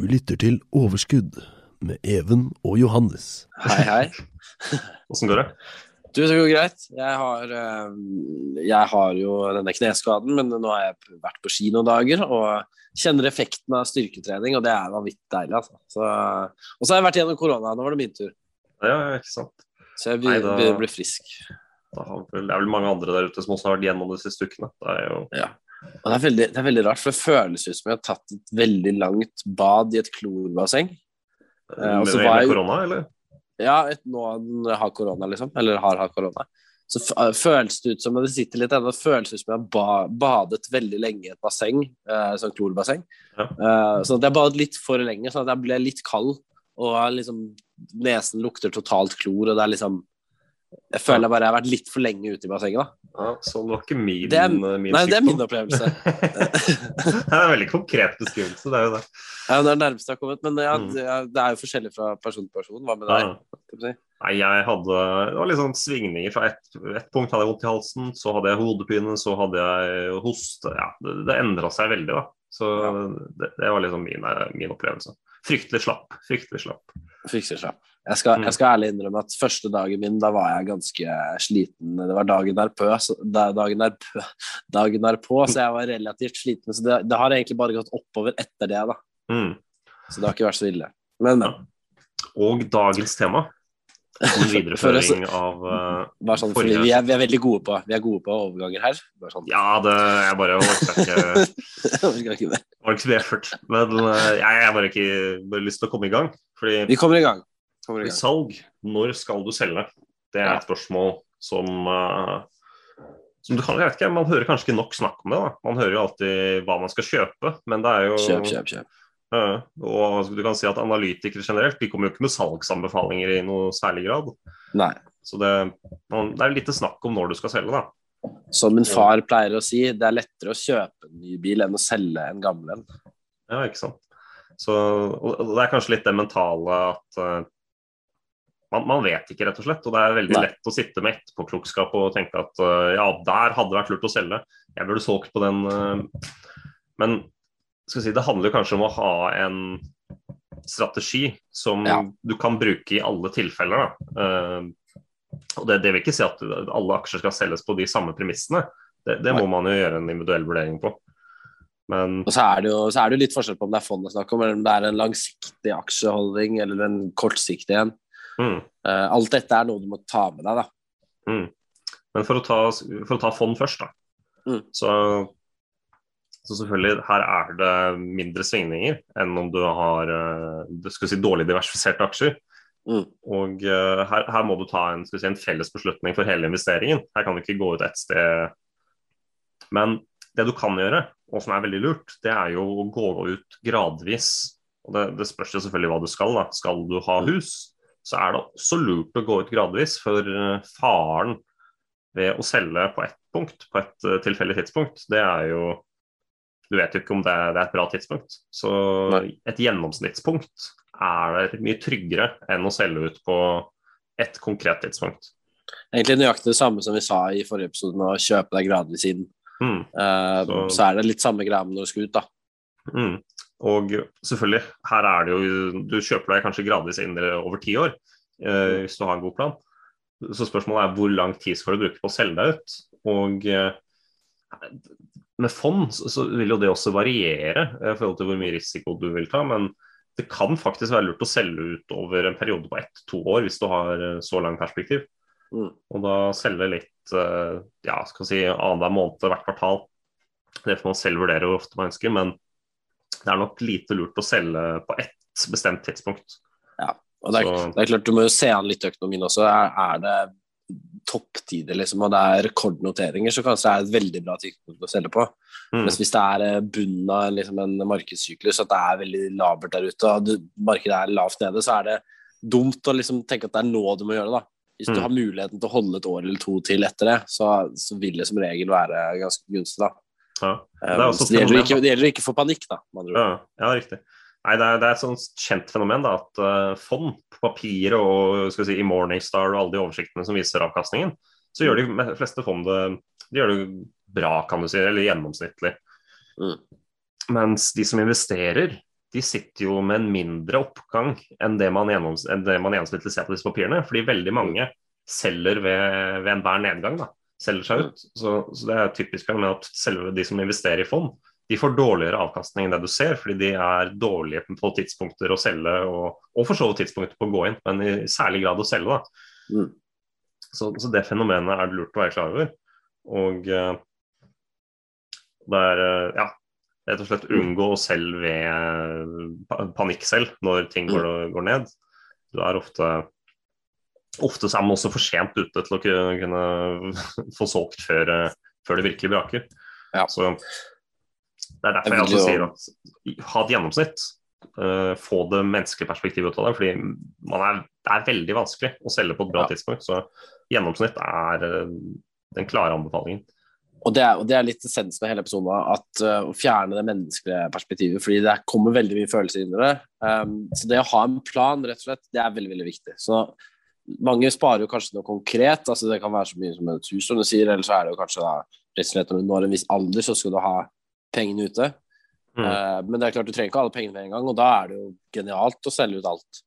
Du lytter til Overskudd med Even og Johannes. Hei, hei. Åssen går det? Du, det går greit. Jeg har, eh, jeg har jo denne kneskaden, men nå har jeg vært på ski noen dager og kjenner effekten av styrketrening, og det er vanvittig deilig. Altså. Så, og så har jeg vært gjennom korona. Nå var det min tur. Ja, ikke sant. Så jeg Nei, begynner da- å bli frisk. Det er vel mange andre der ute som også har vært gjennom de siste ukene. Det er jo Ja. Og det er, veldig, det er veldig rart, for det føles ut som jeg har tatt et veldig langt bad i et klorbasseng. Eh, med, så jeg- korona, eller? Ja, et, nå har korona, liksom. Eller har hatt korona. Så øh, føles det ut som det sitter litt ennå, føles ut som jeg har ba badet veldig lenge i et basseng, eh, sånn klorbasseng. Ja. Eh, så jeg badet litt for lenge, sånn at jeg ble litt kald. Og liksom, nesen lukter totalt klor, og det er liksom Jeg føler jeg bare jeg har vært litt for lenge ute i bassenget, da. Ja, sånn var ikke min, Det er- eh, min Nei, det er min opplevelse. det er en veldig konkret beskrivelse, det er jo det. Ja, det er det nærmeste jeg har kommet. Men ja, Mm. det, er, jo forskjellig fra person til person. Hva med deg? Ja. Nei, jeg hadde Det var litt sånn svingninger. Fra ett et punkt hadde jeg vondt i halsen, så hadde jeg hodepine, så hadde jeg hoste. Ja, det, det endra seg veldig, da. Så det, det var liksom min, min opplevelse. Fryktelig slapp. Fryktelig slapp. Fikser seg. Jeg skal, Mm. jeg skal ærlig innrømme at første dagen min, da var jeg ganske sliten. Det var dagen derpå, så, dagen derpå, dagen derpå, så jeg var relativt sliten. Så det, det har egentlig bare gått oppover etter det, da. Mm. Så det har ikke vært så ille. Men, men. Og dagens tema. En videreføring av uh, Bare sånn, Forrige- vi er, vi er veldig gode på Vi er gode på overganger her. Sånn. Ja, det Jeg bare orker ikke ikke det. var ikke så effort. Men eh, jeg jeg bare ikke bare lyst til å komme i gang. Fordi Vi kommer i gang. Kommer i gang. salg, når skal du selge? Det er et spørsmål som uh, som du kan, jeg vet ikke, Man hører kanskje ikke nok snakk om det. da. Man hører jo alltid hva man skal kjøpe, men det er jo Kjøp, kjøp, kjøp. Uh, og du kan si at Analytikere generelt de kommer jo ikke med salgsanbefalinger i noe særlig grad. Nei. Så det, man- det er lite snakk om når du skal selge. da. Som min far pleier å si, det er lettere å kjøpe en ny bil enn å selge en gammel en. Ja, ikke sant. Så, det er kanskje litt det mentale at uh, man, man vet ikke, rett og slett. Og det er veldig Nei. lett å sitte med etterpåklokskap og tenke at uh, ja, der hadde det vært lurt å selge. Jeg burde solgt på den. Uh. Men si, det handler kanskje om å ha en strategi som Ja. du kan bruke i alle tilfeller. Og det, det vil ikke si at alle aksjer skal selges på de samme premissene. Det, det må man jo gjøre en individuell vurdering på. Men Og så er, det jo, så er det jo litt forskjell på om det er fond det er snakk om, eller om det er en langsiktig aksjeholdning eller en kortsiktig en. mm. Uh, alt dette er noe du må ta med deg, da. Mm. Men for å ta, for å ta fond først, da. Mm. Så, så selvfølgelig, her er det mindre svingninger enn om du har eh, du skal si, dårlig diversifiserte aksjer. Mm. Og uh, her, her må du ta en, si, en felles beslutning for hele investeringen. Her kan du ikke gå ut ett sted. Men det du kan gjøre, og som er veldig lurt, det er jo å gå ut gradvis. Og det, det spørs jo selvfølgelig hva du skal. da. Skal du ha hus, så er det også lurt å gå ut gradvis. For eh, faren ved å selge på ett punkt, på et eh, tilfeldig tidspunkt, det er jo Du vet jo ikke om det er, det er et bra tidspunkt. Så et gjennomsnittspunkt er mye tryggere enn å selge ut på et konkret tidspunkt. Egentlig nøyaktig det samme som vi sa i forrige episode, med å kjøpe deg gradvis inn. Mm. Eh, Så- så... er det litt samme greia når du skal ut, da. Mm. Og selvfølgelig, her er det jo Du kjøper deg kanskje gradvis inn over ti år, eh, hvis du har en god plan. Så spørsmålet er hvor lang tid skal du bruke på å selge deg ut? Og eh, med fond så, så vil jo det også variere i forhold til hvor mye risiko du vil ta. Men det kan faktisk være lurt å selge ut over en periode på ett-to år hvis du har så lang perspektiv. Mm. Og da selge litt eh, ja, skal si annenhver måned, hvert kvartal. Det får man selv vurdere hvor ofte man ønsker, men det er nok lite lurt å selge på ett bestemt tidspunkt. Ja, Og det er, det er klart, Du må jo se an litt økonomien også. Er, er det topptider, liksom, og det er rekordnoteringer, så kanskje det er et veldig bra tidspunkt å selge på. Mm. Mens hvis det er eh, bunnen av liksom, en markedssyklus, at det er veldig labert der ute, og markedet er lavt nede, så er det dumt å liksom tenke at det er nå du må gjøre det. da. Hvis du Mm. har muligheten til å holde et år eller to til etter det, så, så vil det som regel være ganske gunstig. da. Ja. Det Um, er gjelder fenomen, ikke, å få panikk, da. Ja, ja riktig. Nei, det er, det er et sånt kjent fenomen da, at uh, fond på papir og skal si, i Morningstar og alle de oversiktene som viser avkastningen, så gjør de fleste fond det de gjør det bra, kan du si, eller gjennomsnittlig. Mm. Mens de som investerer, de sitter jo med en mindre oppgang enn det man, gjennoms enn det man gjennomsnittlig ser på disse papirene. Fordi veldig mange selger ved, ved enhver nedgang. da, selger seg ut. Så, så det er typisk med at selve de som investerer i fond, de får dårligere avkastning enn det du ser, fordi de er dårlige på tidspunkter å selge, og, og for så vidt tidspunkter på å gå inn, men i særlig grad å selge. da. Mm. Så, så det fenomenet er det lurt å være klar over. Og uh, det er uh, ja, rett og slett unngå å selge ved panikk selv når ting går, går ned. Du er ofte Ofte så er man også for sent ute til å kunne, få solgt før, eh, før det virkelig braker. Ja. Så det er derfor Jeg også sier at ha et gjennomsnitt. Uh, få det menneskelige perspektivet ut av det. fordi man er, det er veldig vanskelig å selge på et bra Ja. tidspunkt. Så gjennomsnitt er uh, den klare anbefalingen. Og det, er, og det er litt essens med hele episoden, at uh, å fjerne det menneskelige perspektivet. fordi det kommer veldig mye følelser inn i det. Um, så det å ha en plan, rett og slett, det er veldig veldig viktig. Så mange sparer jo kanskje noe konkret. altså Det kan være så mye som et hus, som du sier, eller så er det jo kanskje da, rett og slett når du når en viss alder, så skal du ha pengene ute. Mm. Uh, men det er klart du trenger ikke alle pengene med en gang, og da er det jo genialt å selge ut alt.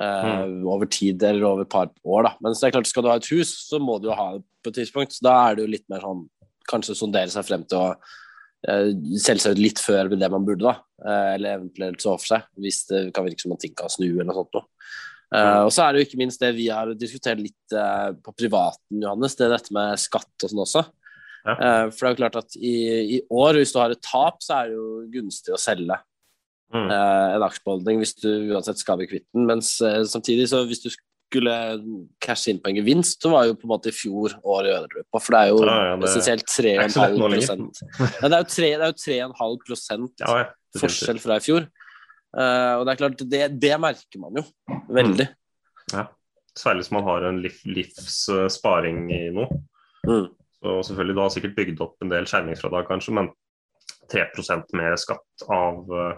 uh, Over tid eller over et par år, da. Men så det er klart, skal du ha et hus, så må du jo ha det på et tidspunkt. Så da er det jo litt mer sånn kanskje sondere seg frem til å uh, selge seg ut litt før det man burde, da. Uh, eller eventuelt så for seg, hvis det kan virke som at ting kan snu eller noe sånt noe. Uh, og så er det jo ikke minst det vi har diskutert litt uh, på privaten, Johannes, det er dette med skatt og sånn også. Ja. Uh, for det er jo klart at i, i år, hvis du har et tap, så er det jo gunstig å selge Mm. en aksjebeholdning hvis du uansett skal bli kvitt den. Mens samtidig, så hvis du skulle cashe inn på en gevinst, så var jo på en måte i fjor år i på, for det er jo Ja, ja, det- essensielt det er ikke så lett 3,5 nå Ja, det er jo tre- det er jo 3,5 prosent Ja, ja, forskjell fra i fjor. Uh, og det er klart, det, det merker man jo veldig. Særlig hvis man har en liv, livssparing i noe. Mm. Så selvfølgelig, Du har sikkert bygd opp en del skjermingsfradrag, kanskje, men 3% mer skatt av, uh,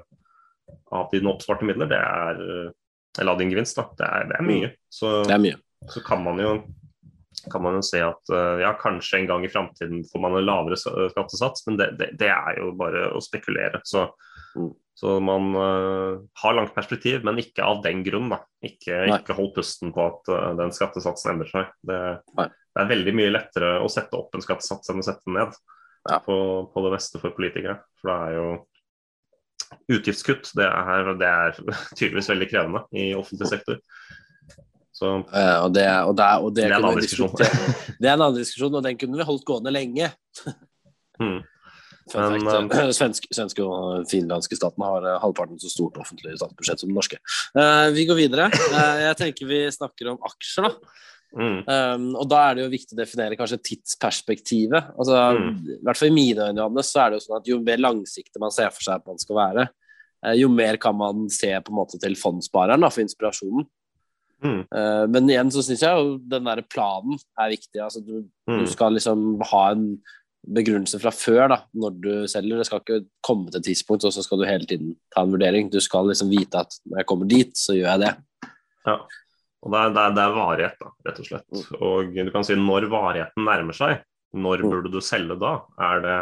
av dine oppsparte midler, det er eh, eller av din gevinst, da. Det er, det er mye. Så, Det er mye. så kan man jo kan man jo se at eh, ja, kanskje en gang i framtiden får man en lavere skattesats, men det, det, det er jo bare å spekulere. Så, Mm. så man uh, har langt perspektiv, men ikke av den grunn. da. Ikke, ikke hold pusten på at uh, den skattesatsen endrer seg. Det, det er veldig mye lettere å sette opp en skattesats enn å sette den ned Ja. på, på det meste for politikere. For det er jo utgiftskutt. Det er, det er tydeligvis veldig krevende i offentlig sektor. Så Eh, og det, og det, og det, Det er en annen diskusjon. Det er en annen diskusjon, og den kunne vi holdt gående lenge. hmm. Men, fact, eh, svenske, svenske og finlandske staten har eh, halvparten så stort offentlig statsbudsjett som den norske. Eh, vi går videre. Jeg tenker vi snakker om aksjer, da. Mm. Um, og da er det jo viktig å definere kanskje tidsperspektivet. Altså, Mm. I hvert fall i mine øyne, så er det jo sånn at jo mer langsiktig man ser for seg at man skal være, eh, jo mer kan man se på en måte til fondsspareren for inspirasjonen. Mm. Uh, men igjen så syns jeg jo den der planen er viktig. Altså, du, Mm. du skal liksom ha en begrunnelse fra før da, når du selger. Det skal ikke komme til et tidspunkt, og så skal du hele tiden ta en vurdering. Du skal liksom vite at når jeg kommer dit, så gjør jeg det. Ja. Og det er, det, er, det er varighet, da, rett og slett. Og du kan si når varigheten nærmer seg, når Mm. burde du selge da? Er det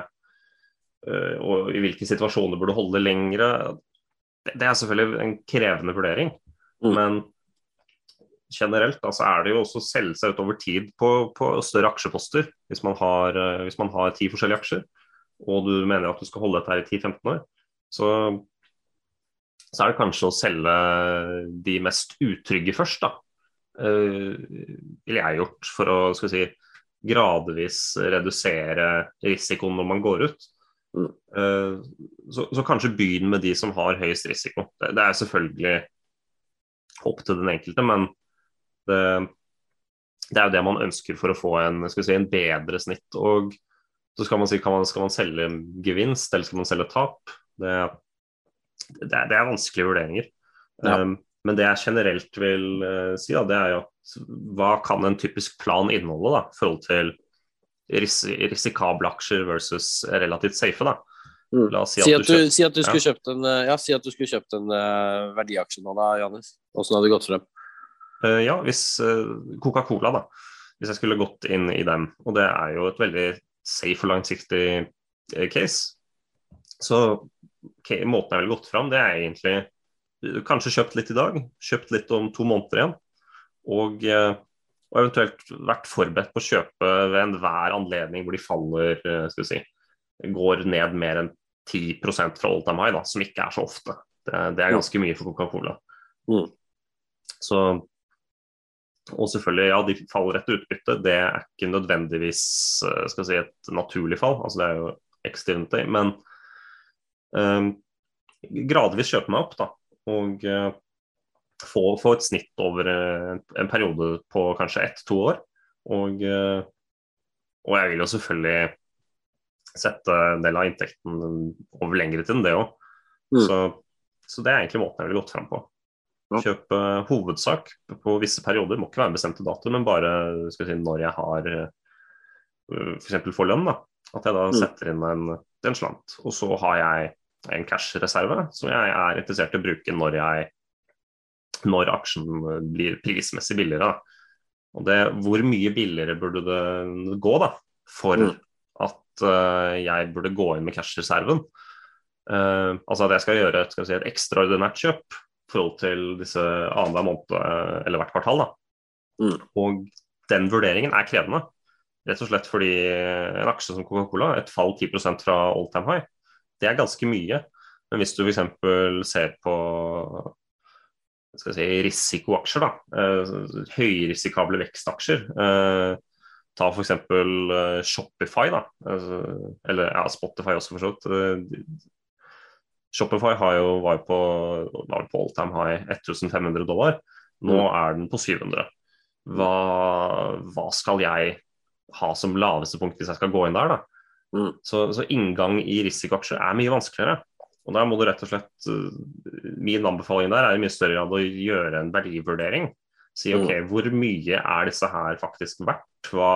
øh, Og i hvilke situasjoner burde du holde lengre? Det, det er selvfølgelig en krevende vurdering, Mm. men generelt da, så er det jo også å selge seg ut over tid på, på større aksjeposter. Hvis man, har, øh, hvis man har ti forskjellige aksjer, og du mener at du skal holde dette her i 10-15 år, så så er det kanskje å selge de mest utrygge først, da. Uh, ville jeg gjort for å skal si, gradvis redusere risikoen når man går ut. Mm. Uh, så, så kanskje begynn med de som har høyest risiko. Det, det er selvfølgelig opp til den enkelte, men det, det er jo det man ønsker for å få en, skal si, en bedre snitt. Og så skal man si kan man, skal man selge gevinst, eller skal man selge tap? Det, det, det er, vanskelige vurderinger. Ja. Um, men det jeg generelt vil uh, si, da, det er jo at hva kan en typisk plan inneholde da, i forhold til ris risikable aksjer versus relativt safe? da. Mm. Si, at si, at si, at du, skulle ja. kjøpt en, uh, ja, si at du skulle kjøpt en uh, verdiaksje nå da, Janis. Åssen hadde det gått frem? Uh, ja, hvis Coca-Cola, da. Hvis jeg skulle gått inn i dem. Og det er jo et veldig safe og langsiktig case. Så okay, måten jeg ville gått fram, det er egentlig kanskje kjøpt litt i dag, kjøpt litt om to måneder igjen. Og, eh, og eventuelt vært forberedt på å kjøpe ved enhver anledning hvor de faller, eh, skal vi si, går ned mer enn 10 fra all time high, da, som ikke er så ofte. Det, det er ganske mye for Coca-Cola. Mm. Så og selvfølgelig, ja, de faller etter utbytte. Det er ikke nødvendigvis eh, skal si, et naturlig fall, altså det er jo ekstremt. Men um, gradvis kjøpe meg opp, da. Og uh, få, få, et snitt over uh, en periode på kanskje ett-to år. Og, uh, og, jeg vil jo selvfølgelig sette en del av inntekten over lengre tid enn det òg. Mm. Så, så, det er egentlig måten jeg ville gått fram på. Kjøpe hovedsak på visse perioder, må ikke være en bestemte dato, men bare si, når jeg har f.eks. får lønn. da, At jeg da mm. setter inn en, en slant. Og så har jeg en cash-reserve som jeg er interessert i å bruke når, jeg, når aksjen blir prismessig billigere. Og det, hvor mye billigere burde det gå da, for mm. at uh, jeg burde gå inn med cash-reserven? Uh, altså at jeg skal gjøre skal si, et ekstraordinært kjøp i forhold til disse annenhver måned uh, eller hvert kvartal. da. Mm. Og den vurderingen er krevende. Rett og slett fordi en aksje som Coca-Cola, et fall 10% fra all time high, det er ganske mye. Men hvis du f.eks. ser på skal si, risikoaksjer, da, eh, høyrisikable vekstaksjer eh, Ta f.eks. Eh, Shopify, da, altså, eller ja, Spotify også, for så vidt. Shopify jo, var jo på, var på all time high 1500 dollar. Nå mm. er den på 700. Hva, hva, skal jeg ha som laveste punkt hvis jeg skal gå inn der? da? Mm. Så, så, inngang i risikoaksjer er mye vanskeligere. Og der må du rett og slett eh, Min anbefaling der er i mye større grad å gjøre en verdivurdering. Si ok, mm. hvor mye er disse her faktisk verdt? Hva,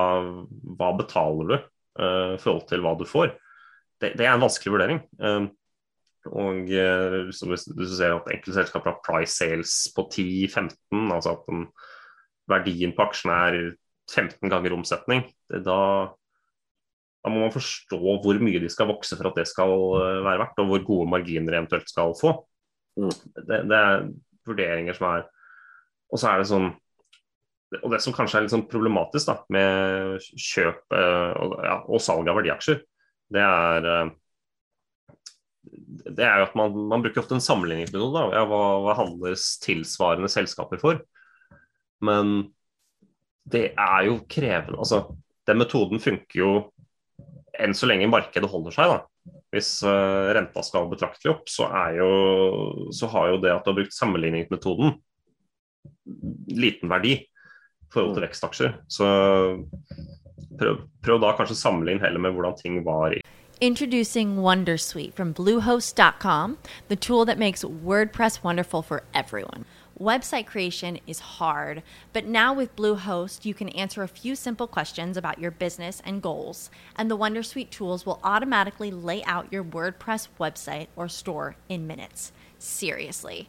hva betaler du uh, i forhold til hva du får? Det, det er en vanskelig vurdering. Um, og uh, hvis du ser at enkelte selskaper har price sales på 10-15, altså at den, verdien på aksjen er 15 ganger omsetning, det, da, da må man forstå hvor mye de skal vokse for at det skal eh, være verdt, og hvor gode marginer de eventuelt skal få. Mm. Det, det, er vurderinger som er Og så er det sånn Og det som kanskje er litt sånn problematisk da, med kjøp eh, og, ja, og salg av verdiaksjer, det er eh, det er jo at man, man bruker ofte en sammenligningsmetode. Ja, hva, hva handles tilsvarende selskaper for? Men det er jo krevende. Altså, den metoden funker jo enn så lenge markedet holder seg, da. Hvis uh, renta skal betraktelig opp, så, jo, så, har jo det at du har brukt sammenligningsmetoden liten verdi i forhold til vekstaksjer. Så prøv, prøv da kanskje sammenligne heller med hvordan ting var i Introducing Wondersuite from Bluehost.com, the tool that makes WordPress wonderful for everyone. Website creation is hard, but now with Bluehost, you can answer a few simple questions about your business and goals, and the Wondersuite tools will automatically lay out your WordPress website or store in minutes. Seriously.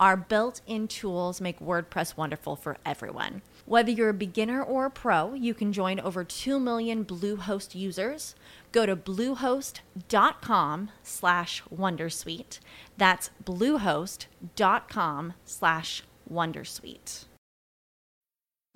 our built in tools make WordPress wonderful for everyone. Whether you're a beginner or a pro, you can join over 2 million Bluehost users. Go to bluehost.com slash wondersuite. That's bluehost.com slash wondersuite.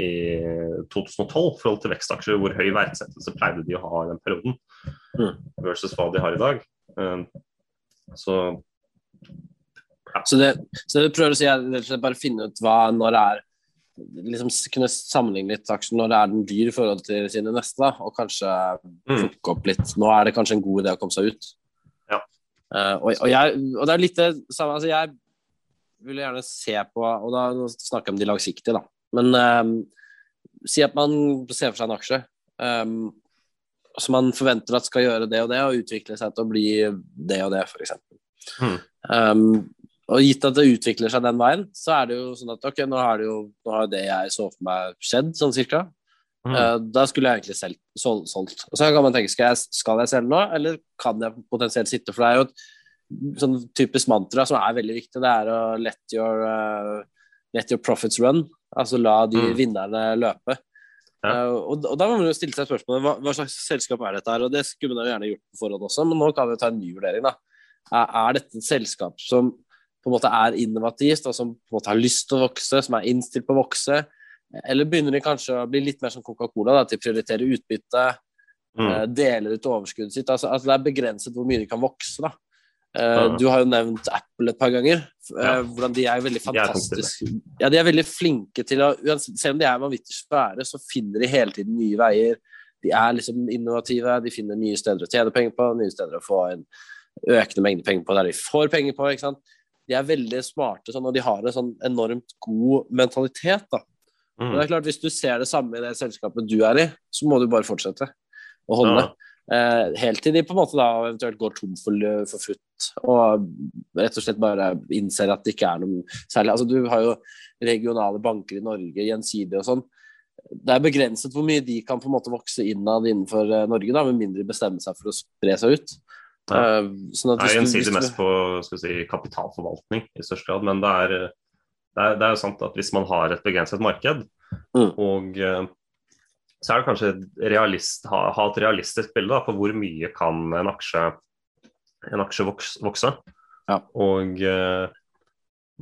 I 2012 i forhold til vekstaksjer, hvor høy verdsettelse pleide de å ha i den perioden, Mm. versus hva de har i dag. Så Så Så det, så det du prøver å si, er bare finne ut hva når det er liksom Kunne sammenligne litt aksjen når det er den dyr i forhold til sine neste, da, og kanskje Mm. plukke opp litt. Nå er det kanskje en god idé å komme seg ut. Ja. Uh, og, og, jeg, og det er litt det samme altså Jeg vil gjerne se på Og da snakker jeg om de langsiktige, da. Men um, si at man ser for seg en aksje um, som man forventer at skal gjøre det og det, og utvikle seg til å bli det og det, f.eks. Mm. Um, og gitt at det utvikler seg den veien, så er det jo sånn at ok, nå har det jo nå har det jeg så for meg skjedd, sånn cirka. mm. Uh, da skulle jeg egentlig selv, sol, solgt. Og så kan man tenke, skal jeg, skal jeg selge nå, eller kan jeg potensielt sitte? For det er jo et sånn typisk mantra som er veldig viktig, det er å let your, uh, let your profits run. Altså la de Mm. vinnerne løpe. Ja. Uh, og, og da må man jo stille seg spørsmålet hva, hva slags selskap er dette her? Og det skulle man jo gjerne gjort på forhånd også, men nå kan vi ta en ny vurdering, da. Er, er dette et selskap som på en måte er innovativt, og som på en måte har lyst til å vokse, som er innstilt på å vokse? Eller begynner de kanskje å bli litt mer som Coca-Cola, da, til å prioritere utbytte, Mm. eh, deler ut overskuddet sitt? Altså, altså Det er begrenset hvor mye de kan vokse, da. Eh, Du har jo nevnt Apple et par ganger. eh, Ja. Hvordan de er veldig fantastiske. Ja, de er veldig flinke til å Selv om de er vanvittig svære, så finner de hele tiden nye veier. De er liksom innovative, de finner nye steder å tjene penger på, nye steder å få en økende mengde penger på der de får penger på. ikke sant? De er veldig smarte, sånn, og de har en sånn enormt god mentalitet. da. Mm. Men det er klart, Hvis du ser det samme i det selskapet du er i, så må du bare fortsette å holde. Ja. Eh, helt til de på en måte da eventuelt går tom for, for frukt og rett og slett bare innser at det ikke er noe særlig altså Du har jo regionale banker i Norge, gjensidig og sånn. Det er begrenset hvor mye de kan på en måte vokse innad innenfor eh, Norge, da, med mindre de bestemmer seg for å spre seg ut. Ja. Eh, sånn Det er gjensidig mest på si, kapitalforvaltning i størst grad, men det er, det er, det er jo sant at hvis man har et begrenset marked, Mm. og eh, så er det kanskje realist, ha, ha et realistisk bilde da, på hvor mye kan en aksje, en aksje voks, vokse. Ja. Og eh,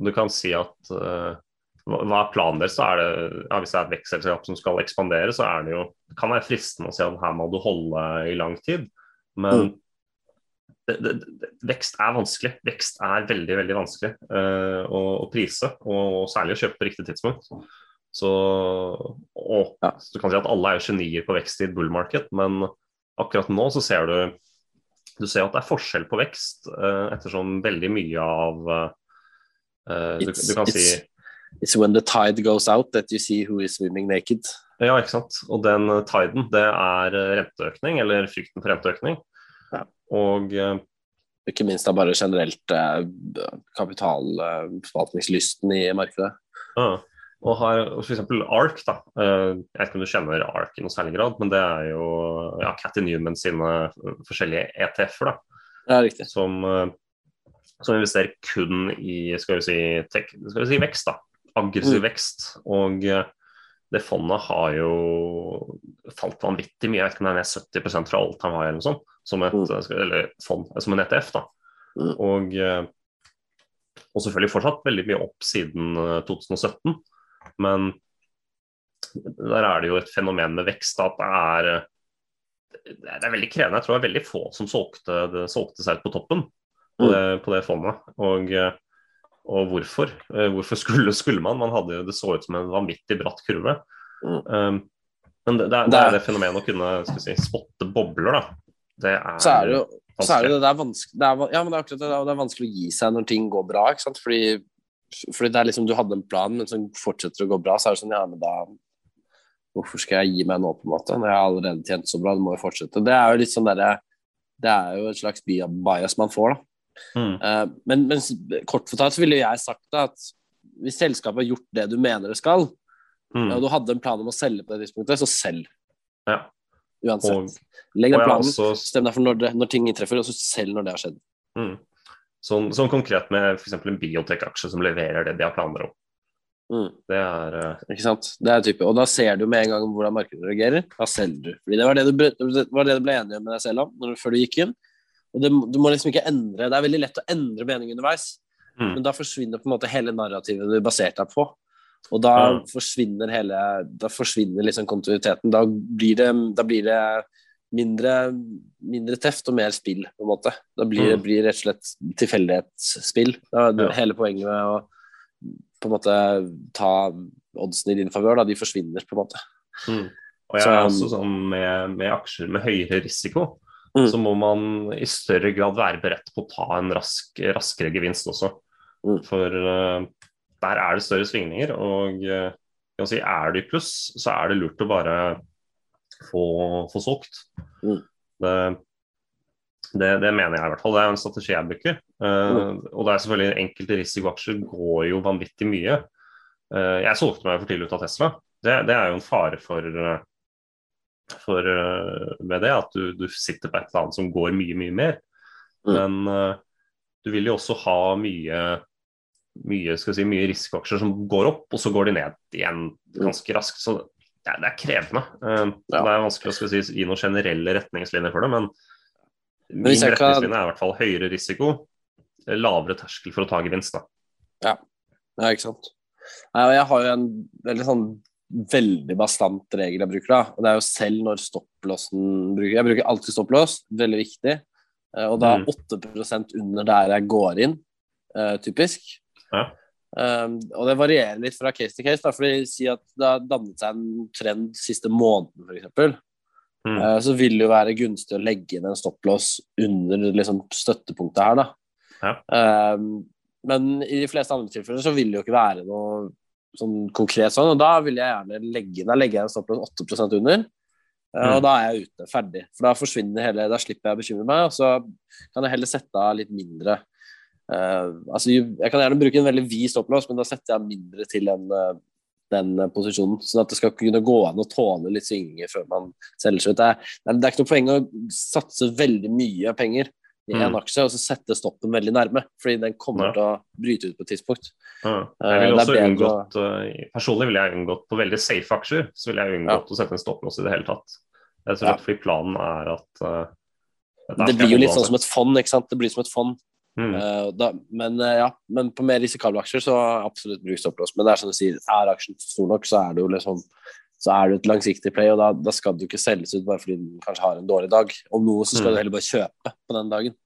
du kan si at eh, hva er planen deres? Så er det, ja, hvis det er et vekstselskap som skal ekspandere, så er det jo, det kan være fristende å si at her må du holde i lang tid. Men Mm. det, det, vekst er vanskelig. Vekst er veldig veldig vanskelig eh, å, å prise, og, særlig å kjøpe på riktig tidspunkt. Så, og, Ja. så du kan si at alle er genier på vekst i et bull market, men akkurat nå så ser du du ser at det er forskjell på vekst, eh, ettersom veldig mye av eh, du, du kan si It's when the tide goes out that you see who is swimming naked. Ja, ikke sant. Og den eh, tiden, det er renteøkning, eller frykten for renteøkning. Ja. Og Ikke minst da bare generelt kapitalforvaltningslysten i markedet. Ja. Og har f.eks. ARK, da. Eh, Jeg vet ikke om du kjenner ARK i noe særlig grad, men det er jo ja, Cathy Newman sine eh, forskjellige ETF-er, da. Ja, riktig. Som, eh, som investerer kun i skal vi si, tech, skal vi si vekst, da. Aggressiv Mm. vekst. Og det fondet har jo falt vanvittig mye. Jeg vet ikke om det er ned 70 fra all time high eller noe sånt. Som, et, Mm. eller fond, som en ETF, da. Mm. Og, og selvfølgelig fortsatt veldig mye opp siden eh, 2017. Men der er det jo et fenomen med vekst at det er det er veldig krevende. Jeg tror det er veldig få som solgte, det, solgte seg ut på toppen på Mm. det, på det fondet. Og, og hvorfor? Eh, Hvorfor skulle, skulle man? man hadde, det så ut som en vanvittig bratt kurve. Mm. Um, men det, det, er, det er det fenomenet å kunne si, spotte bobler, da. Det er, Så er det jo så er det, vanskelig. det, det er vanskelig det er, Ja, men det er akkurat det. Det er vanskelig å gi seg når ting går bra, ikke sant. Fordi, fordi det er liksom du hadde en plan, men som fortsetter å gå bra, så er det sånn ja, men da Hvorfor skal jeg gi meg nå, på en måte? Når jeg har allerede tjent så bra, det må jo fortsette. Det er jo litt sånn derre Det er jo et slags bias man får, da. Mm. Uh, men, men kort fortalt så ville jeg sagt da at hvis selskapet har gjort det du mener det skal, Mm. og du hadde en plan om å selge på det tidspunktet, så selg. Ja. Uansett. Og, Legg den planen, også stem deg for når, det, når ting inntreffer, og så selg når det har skjedd. Mm. Sånn, sånn konkret med f.eks. en biotek-aksje som leverer det de har planer om. Mm. Det er uh... Ikke sant? Det er type. Og da ser du med en gang hvordan markedet reagerer. Da selger du. Fordi det var det du, det var det du ble enig med deg selv om du- før du gikk inn. Og det, du må liksom ikke endre Det er veldig lett å endre mening underveis, Mm. men da forsvinner på en måte hele narrativet du baserte deg på. Og da mm. forsvinner hele Da forsvinner liksom kontinuiteten. Da blir det, da blir det mindre, mindre teft og mer spill, på en måte. Da blir det Mm. blir rett og slett tilfeldighetsspill. Ja. Hele poenget med å på en måte ta oddsen i din favør, de forsvinner på en måte. Mm. Og jeg Så- er også sånn med, med aksjer med høyere risiko, Mm. så må man i større grad være beredt på å ta en rask, raskere gevinst også. Mm. For uh, der er det større svingninger, og uh, si, er du i pluss, så er det lurt å bare få, få solgt. Mm. Det, det, det mener jeg i hvert fall. Det er en strategi jeg bruker. Eh, Og det er selvfølgelig enkelte risikoaksjer går jo vanvittig mye. Uh, jeg solgte meg for tidlig ut av Tesla. Det, det er jo en fare for, eh, for uh, med det at du, du sitter på et eller annet som går mye, mye mer. Mm. Men du vil jo også ha mye mye, skal si, mye risikoaksjer som går opp, og så går de ned igjen ganske raskt. Så det er, det er krevende. Uh, Ja. Det er vanskelig å si, gi noen generelle retningslinjer for det, men Men min retningslinje kan- er i hvert fall høyere risiko, lavere terskel for å ta gevinst. da. Ja, ikke sant. Nei, jeg har jo en veldig sånn veldig bastant regel jeg bruker, da. Og det er jo selv når stopplåsen bruker. Jeg bruker alltid stopplås, veldig viktig. Eh, Og da Mm. 8% under der jeg går inn, eh, typisk. Ja. Um, og det varierer litt fra case til case. Da, fordi si at det har dannet seg en trend siste måneden, f.eks. Mm. Uh, så vil det jo være gunstig å legge inn en stopplås under liksom, støttepunktet her, da. Um, men i de fleste andre tilfeller så vil det jo ikke være noe sånn konkret sånn, og da vil jeg gjerne legge inn, legger jeg en stopplås 8% under. uh, Mm. Og da er jeg ute, ferdig. For da forsvinner hele Da slipper jeg å bekymre meg, og så kan jeg heller sette av litt mindre. Uh, altså, jeg kan gjerne bruke en veldig vid stopplås, men da setter jeg mindre til den, uh, den uh, posisjonen. Sånn at det skal kunne gå an å tåle litt svinger før man selger seg ut. Det er, det er ikke noe poeng å satse veldig mye penger i en Mm. aksje og så sette stoppen veldig nærme, fordi den kommer Ja. til å bryte ut på et tidspunkt. Ja. Eh, Jeg vil også unngått, å... Personlig ville jeg unngått på veldig safe aksjer, så ville jeg unngått å sette en stopplås i det hele tatt. Jeg tror ja. at fordi planen er at eh, Det blir jo litt sånn som et fond, ikke sant. Det blir som et fond. Mm. Eh, da, men eh, ja, men på mer risikable aksjer så absolutt bruk stopplås. Men det er som du sier, er aksjen stor nok, så er det jo liksom så er det et langsiktig play, og da, da skal du ikke selges ut bare fordi den kanskje har en dårlig dag. Om noe så skal Mm. du heller bare kjøpe på den dagen.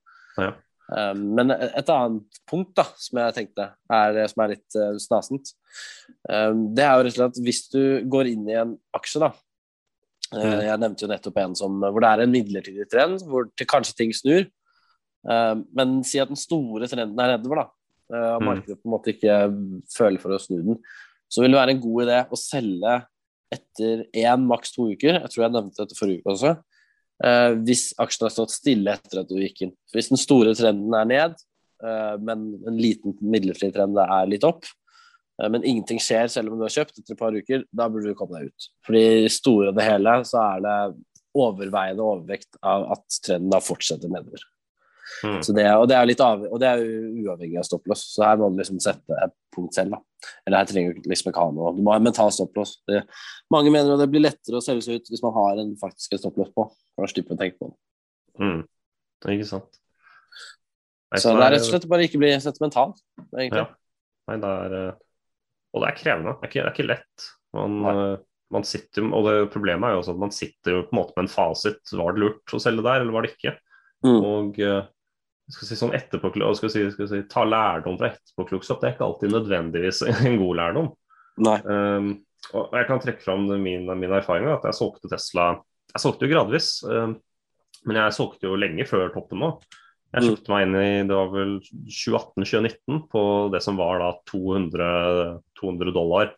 Ja. Um, men et annet punkt da, som jeg tenkte er, som er litt uh, snasent, um, det er jo rett og slett hvis du går inn i en aksje, da Mm. Jeg nevnte jo nettopp en som, hvor det er en midlertidig trend, hvor kanskje ting snur. Eh, men si at den store trenden er nedover, da, eh, og Mm. markedet på en måte ikke føler for å snu den, så vil det være en god idé å selge etter én, maks to uker. Jeg tror jeg nevnte dette forrige uke også. Eh, hvis aksjen har stått stille etter at du gikk inn. Hvis den store trenden er ned, men en liten midlertidig trend er litt opp, men ingenting skjer selv om du har kjøpt etter et par uker, da burde du komme deg ut. Fordi i det store og det hele så er det overveiende overvekt av at trenden da fortsetter nedover. Mm. Så det, og, det er litt av, og det er jo uavhengig av stopplås, så her må du liksom sette et punkt selv. da. Eller her trenger du liksom ikke ha noe. Du må ha en mental stopplås. Det, mange mener at det blir lettere å selge seg ut hvis man har en faktisk stopplås på. For da slipper å tenke på det. Mm. Ikke sant. Nei, Så det er rett og slett bare ikke bli sentimental, egentlig. Ja. Nei, det er, eh, og det er krevende. Det er ikke, det er ikke lett. Man, eh, man sitter, og det problemet er jo også at man sitter jo på en måte med en fasit. Var det lurt å selge der, eller var det ikke? Mm. Og eh, skal si sånn skal si, skal si, ta lærdom fra etterpåklokskap, det er ikke alltid nødvendigvis en god lærdom. Um, og jeg kan trekke fram min, min erfaring at jeg solgte Tesla Jeg solgte jo gradvis, um, men jeg solgte jo lenge før toppen nå. Jeg Mm. meg inn i det var vel 2018-2019 på det som var da 200, 200 dollar,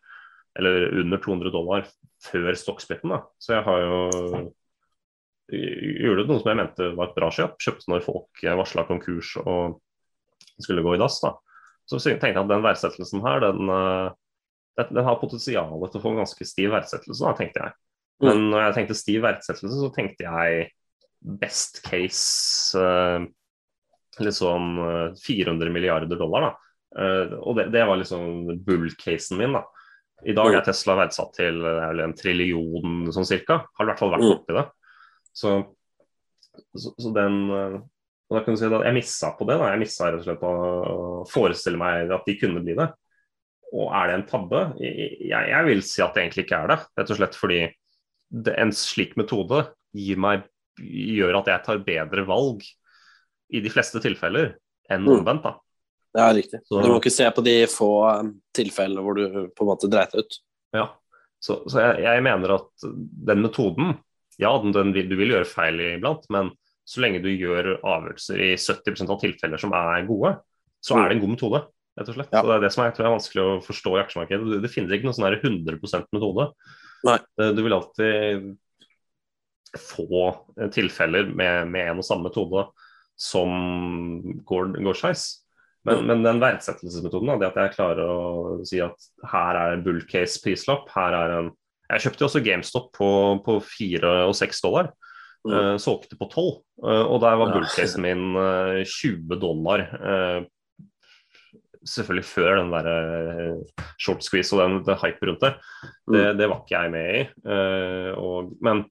eller under 200 dollar før stokkspitten. Så jeg har jo gjorde noe som jeg mente var et bra kjøp. Kjøpte når folk varsla konkurs og skulle gå i dass. da. Så tenkte jeg at den verdsettelsen her, den, eh, den, har potensial til å få en ganske stiv verdsettelse, da, tenkte jeg. Men når jeg tenkte stiv verdsettelse, så tenkte jeg best case uh, liksom 400 milliarder dollar. da. Uh, og det, det, var liksom bull-casen min. da. I dag er Tesla verdsatt til en trillion sånn cirka. Har i hvert fall vært mm. oppi det. Så, så, så den uh, og da kan du si at Jeg missa på det. da, Jeg missa rett og slett å forestille meg at de kunne bli det. Og er det en tabbe? Jeg, jeg vil si at det egentlig ikke er det. Rett og slett fordi det, en slik metode meg, gjør at jeg tar bedre valg i de fleste tilfeller enn mm. omvendt. da. Ja, riktig. Så, du må ikke se på de få um, tilfellene hvor du på en måte dreit ut. Ja, så, så jeg, jeg, mener at den metoden Ja, den, den, du vil gjøre feil iblant, men så lenge du gjør avgjørelser i 70% av tilfeller som er gode, så er det en god metode. rett og slett. Ja. Det er det som jeg tror er vanskelig å forstå i aksjemarkedet. Det, det finnes ikke noen sånn 100% metode. Nei. Du vil alltid få tilfeller med, med en og samme metode som går, går skeis. Men, men, den verdsettelsesmetoden, det at jeg klarer å si at her er en bull case prislapp, her er en Jeg kjøpte også GameStop på, på 4 og 6 dollar. Mm. Uh, solgte på 12, uh, og der var bullcasen min uh, eh, 20 dollar. selvfølgelig før den der short squeeze og den, den hype rundt det. Mm. det. det. var ikke jeg med i. Og, men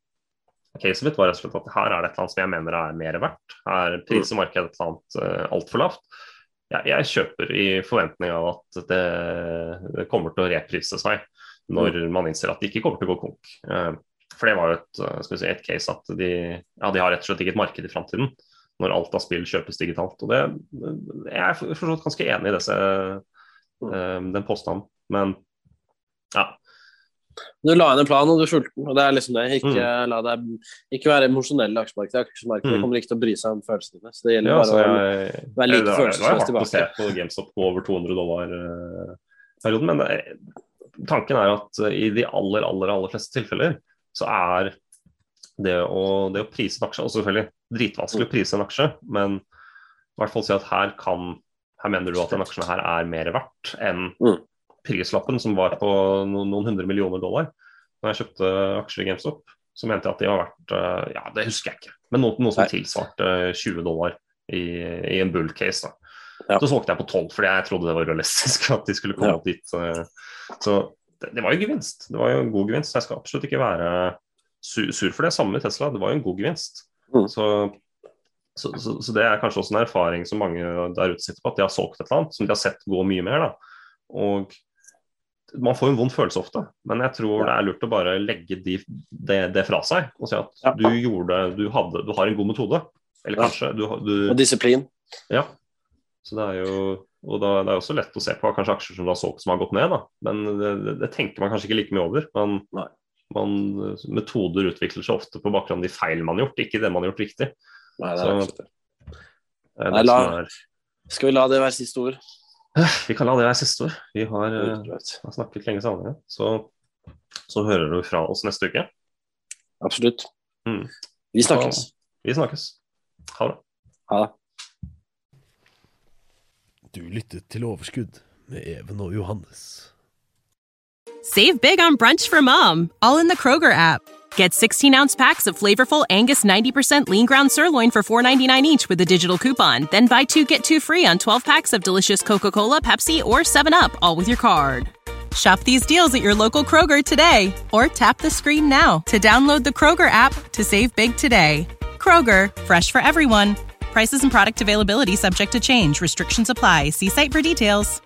caset mitt var rett og slett at her er det et eller annet som jeg mener er mer verdt. Her priser mm. markedet et eller annet altfor lavt jeg, jeg, kjøper i forventning av at det, det, kommer til å reprise seg når man innser at de ikke kommer til å gå konk. Eh, for det var jo et, eh, si, et case at de, ja, de, har rett og slett ikke et marked i framtiden når alt av spill kjøpes digitalt. og det, Jeg er forstått ganske enig i disse, eh, den påstanden, men ja. Du la inn en plan, og du fulgte den. og det er liksom det. Ikke, mm. la deg, ikke være emosjonell i aksjemarkedet. Aksjemarkedet mm. kommer ikke til å bry seg om følelsene dine. Så det gjelder ja, bare å jeg, være like følelsesløs tilbake. Det var hardt å se på GameStop på over 200 dollar-perioden, men det, tanken er at i de aller, aller, aller fleste tilfeller så er det å, det å prise en aksje Og selvfølgelig dritvanskelig å prise en aksje, men i hvert fall si at her kan her mener du at den aksjen her er mer verdt enn mm prislappen som var på noen, noen hundre millioner dollar når jeg kjøpte aksjer i GameStop, så mente jeg at de har verdt eh, Ja, det husker jeg ikke, men noe, noe som tilsvarte 20 dollar i, i en bull case. da. Ja. Så solgte jeg på 12 fordi jeg trodde det var realistisk at de skulle komme ja. dit. Eh. Så det, det, var jo gevinst. Det var jo en god gevinst. Jeg skal absolutt ikke være sur, sur for det. Samme med Tesla, det var jo en god gevinst. Mm. Så, så, så, så, det er kanskje også en erfaring som mange der ute sitter på, at de har solgt et eller annet som de har sett gå mye mer. da. Og man får en vond følelse ofte, men jeg tror det er lurt å bare legge de, det, det, fra seg og si at ja. du gjorde du, hadde, du har en god metode. Eller kanskje du, du, Og disiplin. Ja. Så det er jo og da, Det er også lett å se på kanskje aksjer som du har solgt som har gått ned, da. men det, det, tenker man kanskje ikke like mye over. Man, man, metoder utvikler seg ofte på bakgrunn av de feil man har gjort, ikke det man har gjort riktig. Nei, det er Så, det Nei, la, skal vi la det være siste ord? Vi kan la det være siste ord. Vi har, uh, har snakket lenge sammen. Så, så hører du fra oss neste uke. Absolutt. Mm. Vi snakkes. vi snakkes. Ha det. Ha det. Du lyttet til Overskudd med Even og Johannes. Save big on brunch for mom, all in the Kroger app. Get 16 ounce packs of flavorful Angus 90% lean ground sirloin for $4.99 each with a digital coupon. Then buy two get two free on 12 packs of delicious Coca Cola, Pepsi, or 7UP, all with your card. Shop these deals at your local Kroger today or tap the screen now to download the Kroger app to save big today. Kroger, fresh for everyone. Prices and product availability subject to change. Restrictions apply. See site for details.